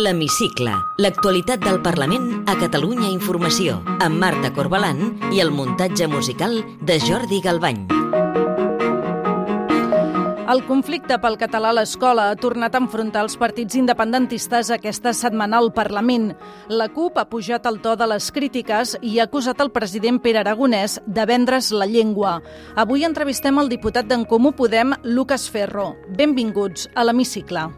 L'Hemicicle, l'actualitat del Parlament a Catalunya Informació, amb Marta Corbalan i el muntatge musical de Jordi Galbany. El conflicte pel català a l'escola ha tornat a enfrontar els partits independentistes aquesta setmana al Parlament. La CUP ha pujat el to de les crítiques i ha acusat el president Pere Aragonès de vendre's la llengua. Avui entrevistem el diputat d'en Comú Podem, Lucas Ferro. Benvinguts a l'Hemicicle.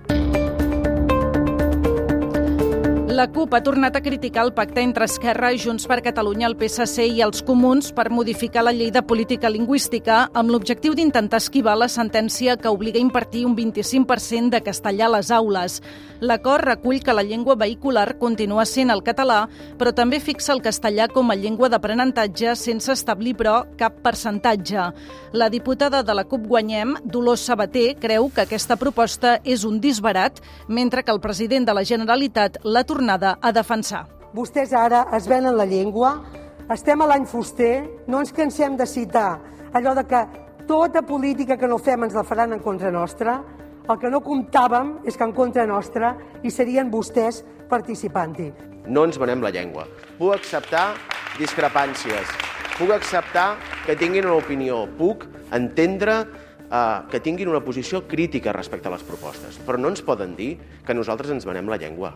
La CUP ha tornat a criticar el pacte entre Esquerra Junts per Catalunya, el PSC i els Comuns per modificar la llei de política lingüística amb l'objectiu d'intentar esquivar la sentència que obliga a impartir un 25% de castellà a les aules. L'acord recull que la llengua vehicular continua sent el català, però també fixa el castellà com a llengua d'aprenentatge sense establir, però, cap percentatge. La diputada de la CUP Guanyem, Dolors Sabater, creu que aquesta proposta és un disbarat, mentre que el president de la Generalitat l'ha tornat tornada a defensar. Vostès ara es venen la llengua, estem a l'any fuster, no ens cansem de citar allò de que tota política que no fem ens la faran en contra nostra, el que no comptàvem és que en contra nostra hi serien vostès participant-hi. No ens venem la llengua. Puc acceptar discrepàncies, puc acceptar que tinguin una opinió, puc entendre eh, que tinguin una posició crítica respecte a les propostes, però no ens poden dir que nosaltres ens venem la llengua.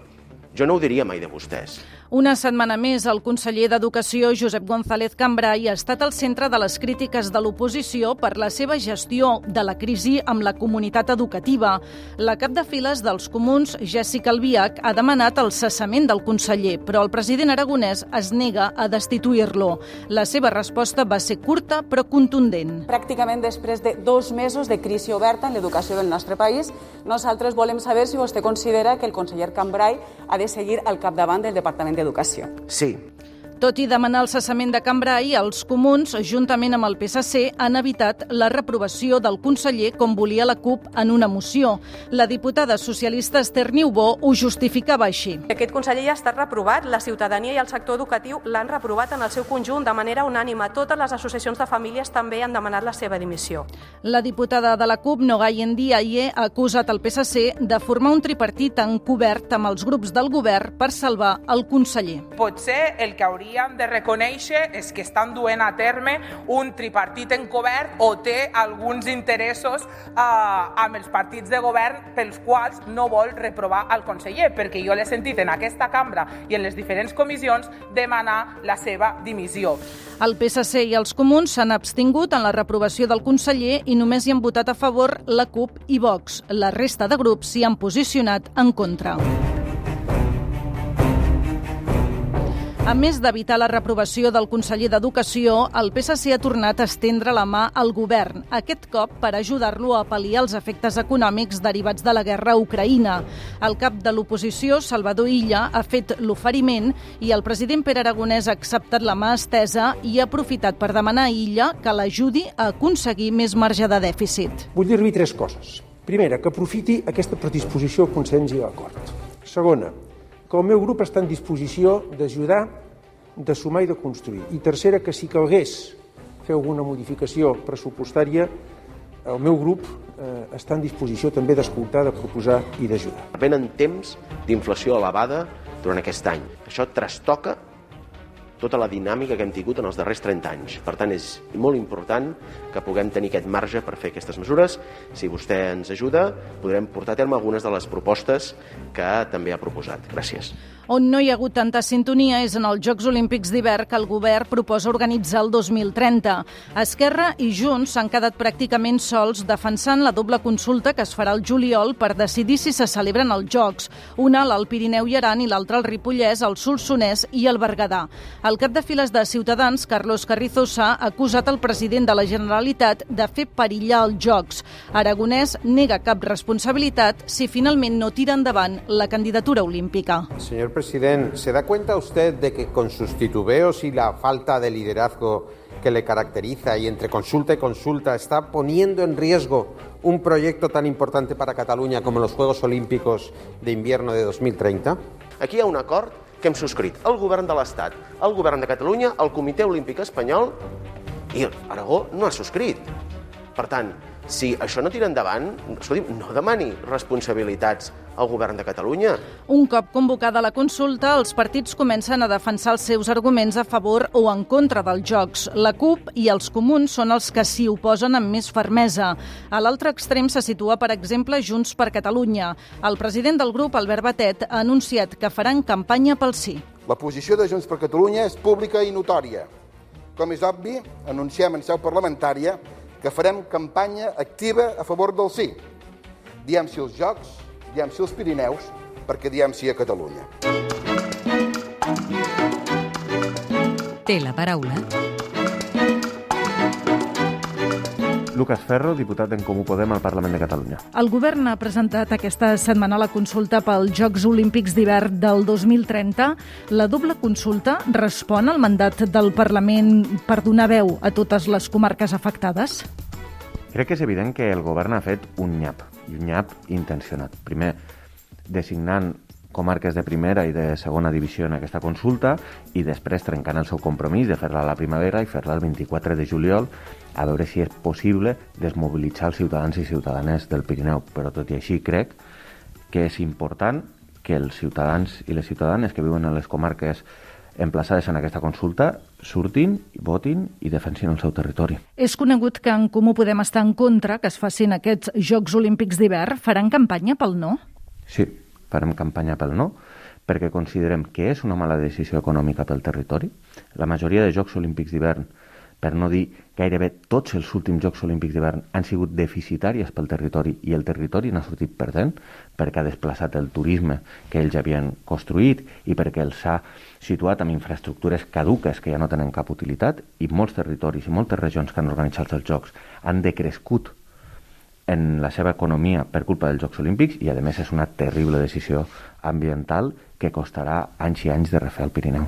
Jo no ho diria mai de vostès. Una setmana més, el conseller d'Educació, Josep González Cambrai, ha estat al centre de les crítiques de l'oposició per la seva gestió de la crisi amb la comunitat educativa. La cap de files dels comuns, Jessica Albiach, ha demanat el cessament del conseller, però el president aragonès es nega a destituir-lo. La seva resposta va ser curta però contundent. Pràcticament després de dos mesos de crisi oberta en l'educació del nostre país, nosaltres volem saber si vostè considera que el conseller Cambrai ha de seguir al capdavant del Departament d'Educació. Sí, tot i demanar el cessament de Cambrai, els comuns, juntament amb el PSC, han evitat la reprovació del conseller com volia la CUP en una moció. La diputada socialista Esther Niubó ho justificava així. Aquest conseller ja ha estat reprovat, la ciutadania i el sector educatiu l'han reprovat en el seu conjunt de manera unànima. Totes les associacions de famílies també han demanat la seva dimissió. La diputada de la CUP, Nogai Ndiaye, ha acusat el PSC de formar un tripartit encobert amb els grups del govern per salvar el conseller. Potser el que hauria hauríem de reconèixer és que estan duent a terme un tripartit encobert o té alguns interessos eh, amb els partits de govern pels quals no vol reprovar el conseller, perquè jo l'he sentit en aquesta cambra i en les diferents comissions demanar la seva dimissió. El PSC i els comuns s'han abstingut en la reprovació del conseller i només hi han votat a favor la CUP i Vox. La resta de grups s'hi han posicionat en contra. A més d'evitar la reprovació del conseller d'Educació, el PSC ha tornat a estendre la mà al govern, aquest cop per ajudar-lo a pal·liar els efectes econòmics derivats de la guerra a Ucraïna. El cap de l'oposició, Salvador Illa, ha fet l'oferiment i el president Pere Aragonès ha acceptat la mà estesa i ha aprofitat per demanar a Illa que l'ajudi a aconseguir més marge de dèficit. Vull dir-li tres coses. Primera, que aprofiti aquesta predisposició al consens i l'acord. Segona, que el meu grup està en disposició d'ajudar, de sumar i de construir. I tercera, que si calgués fer alguna modificació pressupostària, el meu grup eh, està en disposició també d'escoltar, de proposar i d'ajudar. Venen temps d'inflació elevada durant aquest any. Això trastoca tota la dinàmica que hem tingut en els darrers 30 anys. Per tant, és molt important que puguem tenir aquest marge per fer aquestes mesures. Si vostè ens ajuda, podrem portar a terme algunes de les propostes que també ha proposat. Gràcies. On no hi ha hagut tanta sintonia és en els Jocs Olímpics d'hivern que el govern proposa organitzar el 2030. Esquerra i Junts s'han quedat pràcticament sols defensant la doble consulta que es farà el juliol per decidir si se celebren els Jocs, una a l'Alt Pirineu i Aran i l'altra al Ripollès, el Solsonès i el Berguedà. El cap de files de Ciutadans, Carlos Carrizosa, ha acusat el president de la Generalitat de fer perillar els Jocs. Aragonès nega cap responsabilitat si finalment no tira endavant la candidatura olímpica. Señor presidente, ¿se da cuenta usted de que con sus titubeos y la falta de liderazgo que le caracteriza y entre consulta y consulta está poniendo en riesgo un proyecto tan importante para Cataluña como los Juegos Olímpicos de Invierno de 2030? Aquí hi ha un acord que hem subscrit el govern de l'Estat, el govern de Catalunya, el Comitè Olímpic Espanyol i Aragó no ha subscrit. Per tant, Si això no tira endavant, escolti, no demani responsabilitats al govern de Catalunya. Un cop convocada la consulta, els partits comencen a defensar els seus arguments a favor o en contra dels jocs. La CUP i els comuns són els que s'hi oposen amb més fermesa. A l'altre extrem se situa, per exemple, Junts per Catalunya. El president del grup, Albert Batet, ha anunciat que faran campanya pel sí. La posició de Junts per Catalunya és pública i notòria. Com és obvi, anunciem en seu parlamentària que farem campanya activa a favor del sí. Diem sí als Jocs, diem sí als Pirineus, perquè diem sí a Catalunya. Té la paraula. Lucas Ferro, diputat d'en Comú Podem al Parlament de Catalunya. El govern ha presentat aquesta setmana la consulta pels Jocs Olímpics d'hivern del 2030. La doble consulta respon al mandat del Parlament per donar veu a totes les comarques afectades? Crec que és evident que el govern ha fet un nyap, i un nyap intencionat. Primer, designant comarques de primera i de segona divisió en aquesta consulta i després trencant el seu compromís de fer-la a la primavera i fer-la el 24 de juliol a veure si és possible desmobilitzar els ciutadans i ciutadanes del Pirineu. Però tot i així crec que és important que els ciutadans i les ciutadanes que viuen en les comarques emplaçades en aquesta consulta surtin, votin i defensin el seu territori. És conegut que en Comú Podem estar en contra que es facin aquests Jocs Olímpics d'hivern. Faran campanya pel no? Sí, farem campanya pel no, perquè considerem que és una mala decisió econòmica pel territori. La majoria de Jocs Olímpics d'hivern, per no dir gairebé tots els últims Jocs Olímpics d'hivern, han sigut deficitàries pel territori i el territori n'ha sortit perdent perquè ha desplaçat el turisme que ells havien construït i perquè els ha situat amb infraestructures caduques que ja no tenen cap utilitat i molts territoris i moltes regions que han organitzat els Jocs han decrescut en la seva economia per culpa dels Jocs Olímpics i, a més, és una terrible decisió ambiental que costarà anys i anys de refer el Pirineu.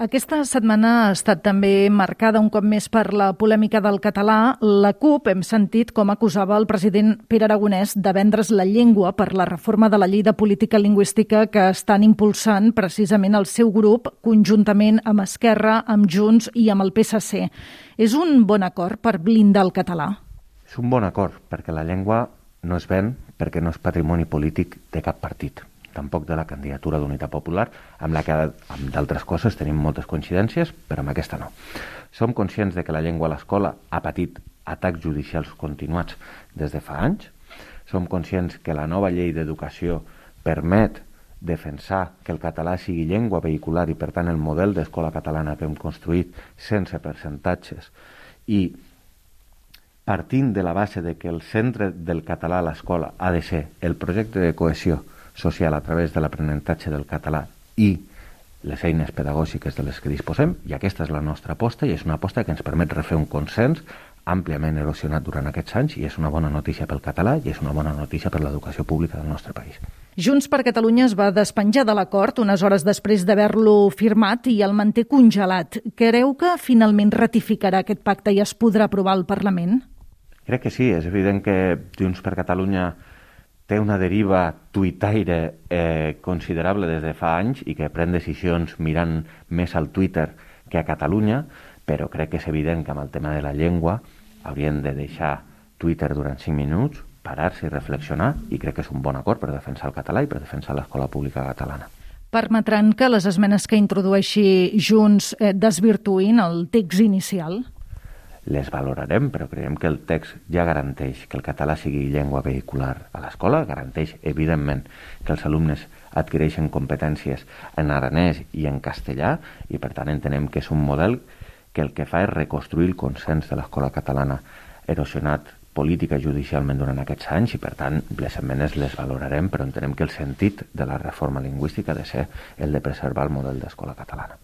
Aquesta setmana ha estat també marcada un cop més per la polèmica del català. La CUP hem sentit com acusava el president Pere Aragonès de vendre's la llengua per la reforma de la llei de política lingüística que estan impulsant precisament el seu grup conjuntament amb Esquerra, amb Junts i amb el PSC. És un bon acord per blindar el català? És un bon acord, perquè la llengua no es ven perquè no és patrimoni polític de cap partit, tampoc de la candidatura d'Unitat Popular, amb la que, amb d'altres coses, tenim moltes coincidències, però amb aquesta no. Som conscients de que la llengua a l'escola ha patit atacs judicials continuats des de fa anys. Som conscients que la nova llei d'educació permet defensar que el català sigui llengua vehicular i, per tant, el model d'escola catalana que hem construït sense percentatges i partint de la base de que el centre del català a l'escola ha de ser el projecte de cohesió social a través de l'aprenentatge del català i les eines pedagògiques de les que disposem, i aquesta és la nostra aposta, i és una aposta que ens permet refer un consens àmpliament erosionat durant aquests anys i és una bona notícia pel català i és una bona notícia per l'educació pública del nostre país. Junts per Catalunya es va despenjar de l'acord unes hores després d'haver-lo firmat i el manté congelat. Creu que finalment ratificarà aquest pacte i es podrà aprovar al Parlament? Crec que sí, és evident que Junts per Catalunya té una deriva tuitaire eh, considerable des de fa anys i que pren decisions mirant més al Twitter que a Catalunya, però crec que és evident que amb el tema de la llengua haurien de deixar Twitter durant 5 minuts, parar-se i reflexionar, i crec que és un bon acord per defensar el català i per defensar l'escola pública catalana. Permetran que les esmenes que introdueixi Junts eh, desvirtuïn el text inicial? les valorarem, però creiem que el text ja garanteix que el català sigui llengua vehicular a l'escola, garanteix, evidentment, que els alumnes adquireixen competències en aranès i en castellà, i per tant entenem que és un model que el que fa és reconstruir el consens de l'escola catalana erosionat política judicialment durant aquests anys i per tant les esmenes les valorarem però entenem que el sentit de la reforma lingüística ha de ser el de preservar el model d'escola catalana.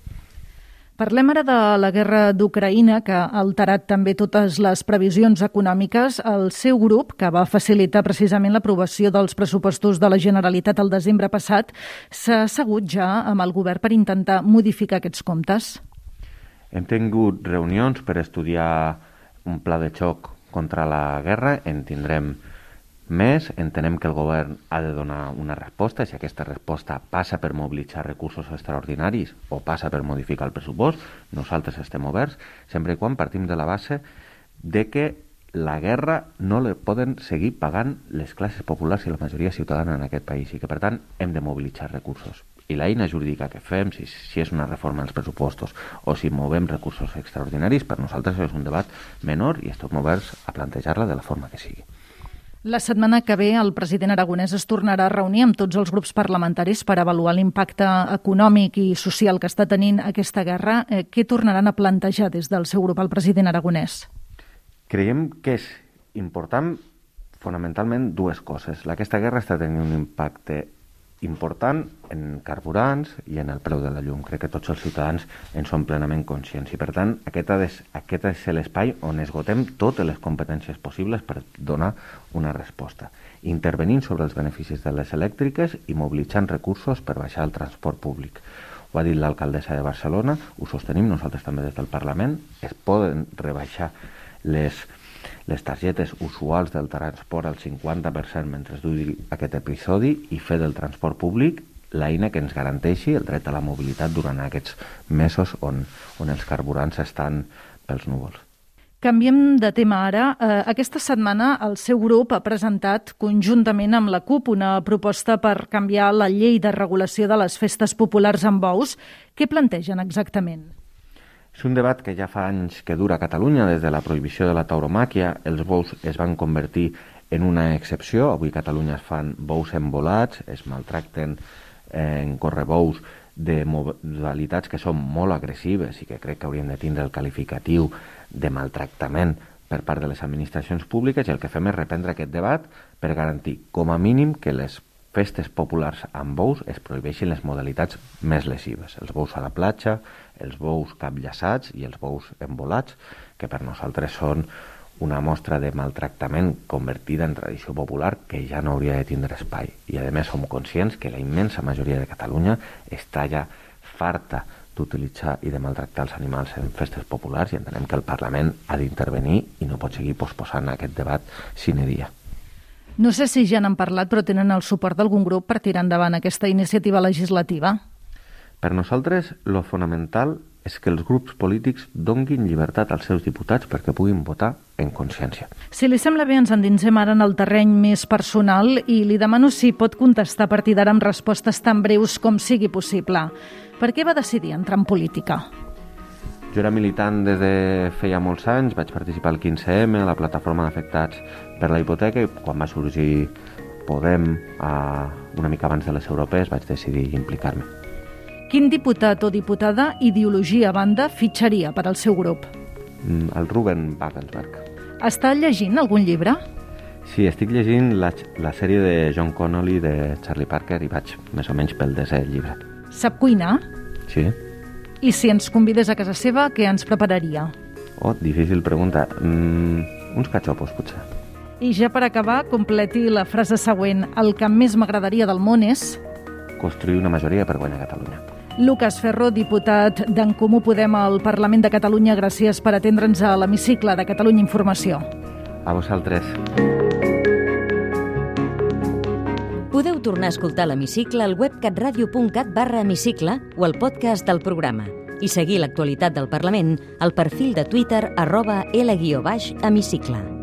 Parlem ara de la guerra d'Ucraïna, que ha alterat també totes les previsions econòmiques. El seu grup, que va facilitar precisament l'aprovació dels pressupostos de la Generalitat el desembre passat, s'ha assegut ja amb el govern per intentar modificar aquests comptes. Hem tingut reunions per estudiar un pla de xoc contra la guerra. En tindrem més, entenem que el govern ha de donar una resposta, si aquesta resposta passa per mobilitzar recursos extraordinaris o passa per modificar el pressupost, nosaltres estem oberts, sempre i quan partim de la base de que la guerra no la poden seguir pagant les classes populars i la majoria ciutadana en aquest país i que, per tant, hem de mobilitzar recursos. I l'eina jurídica que fem, si, si és una reforma dels pressupostos o si movem recursos extraordinaris, per nosaltres és un debat menor i estem oberts a plantejar-la de la forma que sigui. La setmana que ve el president aragonès es tornarà a reunir amb tots els grups parlamentaris per avaluar l'impacte econòmic i social que està tenint aquesta guerra. Eh, què tornaran a plantejar des del seu grup al president aragonès? Creiem que és important fonamentalment dues coses. Aquesta guerra està tenint un impacte important en carburants i en el preu de la llum. Crec que tots els ciutadans en són plenament conscients i, per tant, aquest, de, aquest és l'espai on esgotem totes les competències possibles per donar una resposta, intervenint sobre els beneficis de les elèctriques i mobilitzant recursos per baixar el transport públic. Ho ha dit l'alcaldessa de Barcelona, ho sostenim nosaltres també des del Parlament, es poden rebaixar les les targetes usuals del transport al 50% mentre duri aquest episodi i fer del transport públic l'eina que ens garanteixi el dret a la mobilitat durant aquests mesos on, on els carburants estan pels núvols. Canviem de tema ara. Eh, aquesta setmana el seu grup ha presentat conjuntament amb la CUP una proposta per canviar la llei de regulació de les festes populars amb bous. Què plantegen exactament? És un debat que ja fa anys que dura a Catalunya. Des de la prohibició de la tauromàquia, els bous es van convertir en una excepció. Avui a Catalunya es fan bous embolats, es maltracten eh, en correbous de modalitats que són molt agressives i que crec que haurien de tindre el qualificatiu de maltractament per part de les administracions públiques i el que fem és reprendre aquest debat per garantir com a mínim que les festes populars amb bous es prohibeixin les modalitats més lesives. Els bous a la platja, els bous capllaçats i els bous embolats, que per nosaltres són una mostra de maltractament convertida en tradició popular que ja no hauria de tindre espai. I a més som conscients que la immensa majoria de Catalunya està ja farta d'utilitzar i de maltractar els animals en festes populars i entenem que el Parlament ha d'intervenir i no pot seguir posposant aquest debat sine dia. No sé si ja n'han parlat, però tenen el suport d'algun grup per tirar endavant aquesta iniciativa legislativa? Per nosaltres, lo fonamental és que els grups polítics donguin llibertat als seus diputats perquè puguin votar en consciència. Si li sembla bé, ens endinsem ara en el terreny més personal i li demano si pot contestar a partir d'ara amb respostes tan breus com sigui possible. Per què va decidir entrar en política? Jo era militant des de feia molts anys, vaig participar al 15M, a la plataforma d'afectats per la hipoteca, i quan va sorgir Podem, a, una mica abans de les europees, vaig decidir implicar-me. Quin diputat o diputada, ideologia a banda, fitxaria per al seu grup? Mm, el Ruben Wagensberg. Està llegint algun llibre? Sí, estic llegint la, la sèrie de John Connolly de Charlie Parker i vaig més o menys pel desè llibre. Sap cuinar? Sí. I si ens convidés a casa seva, què ens prepararia? Oh, difícil pregunta. Mm, uns cachopos, potser. I ja per acabar, completi la frase següent. El que més m'agradaria del món és... Construir una majoria per guanyar Catalunya. Lucas Ferro, diputat d'en Comú Podem al Parlament de Catalunya, gràcies per atendre'ns a l'hemicicle de Catalunya Informació. A vosaltres. Podeu tornar a escoltar l'hemicicle al web catradio.cat barra hemicicle o al podcast del programa i seguir l'actualitat del Parlament al perfil de Twitter arroba L-hemicicle.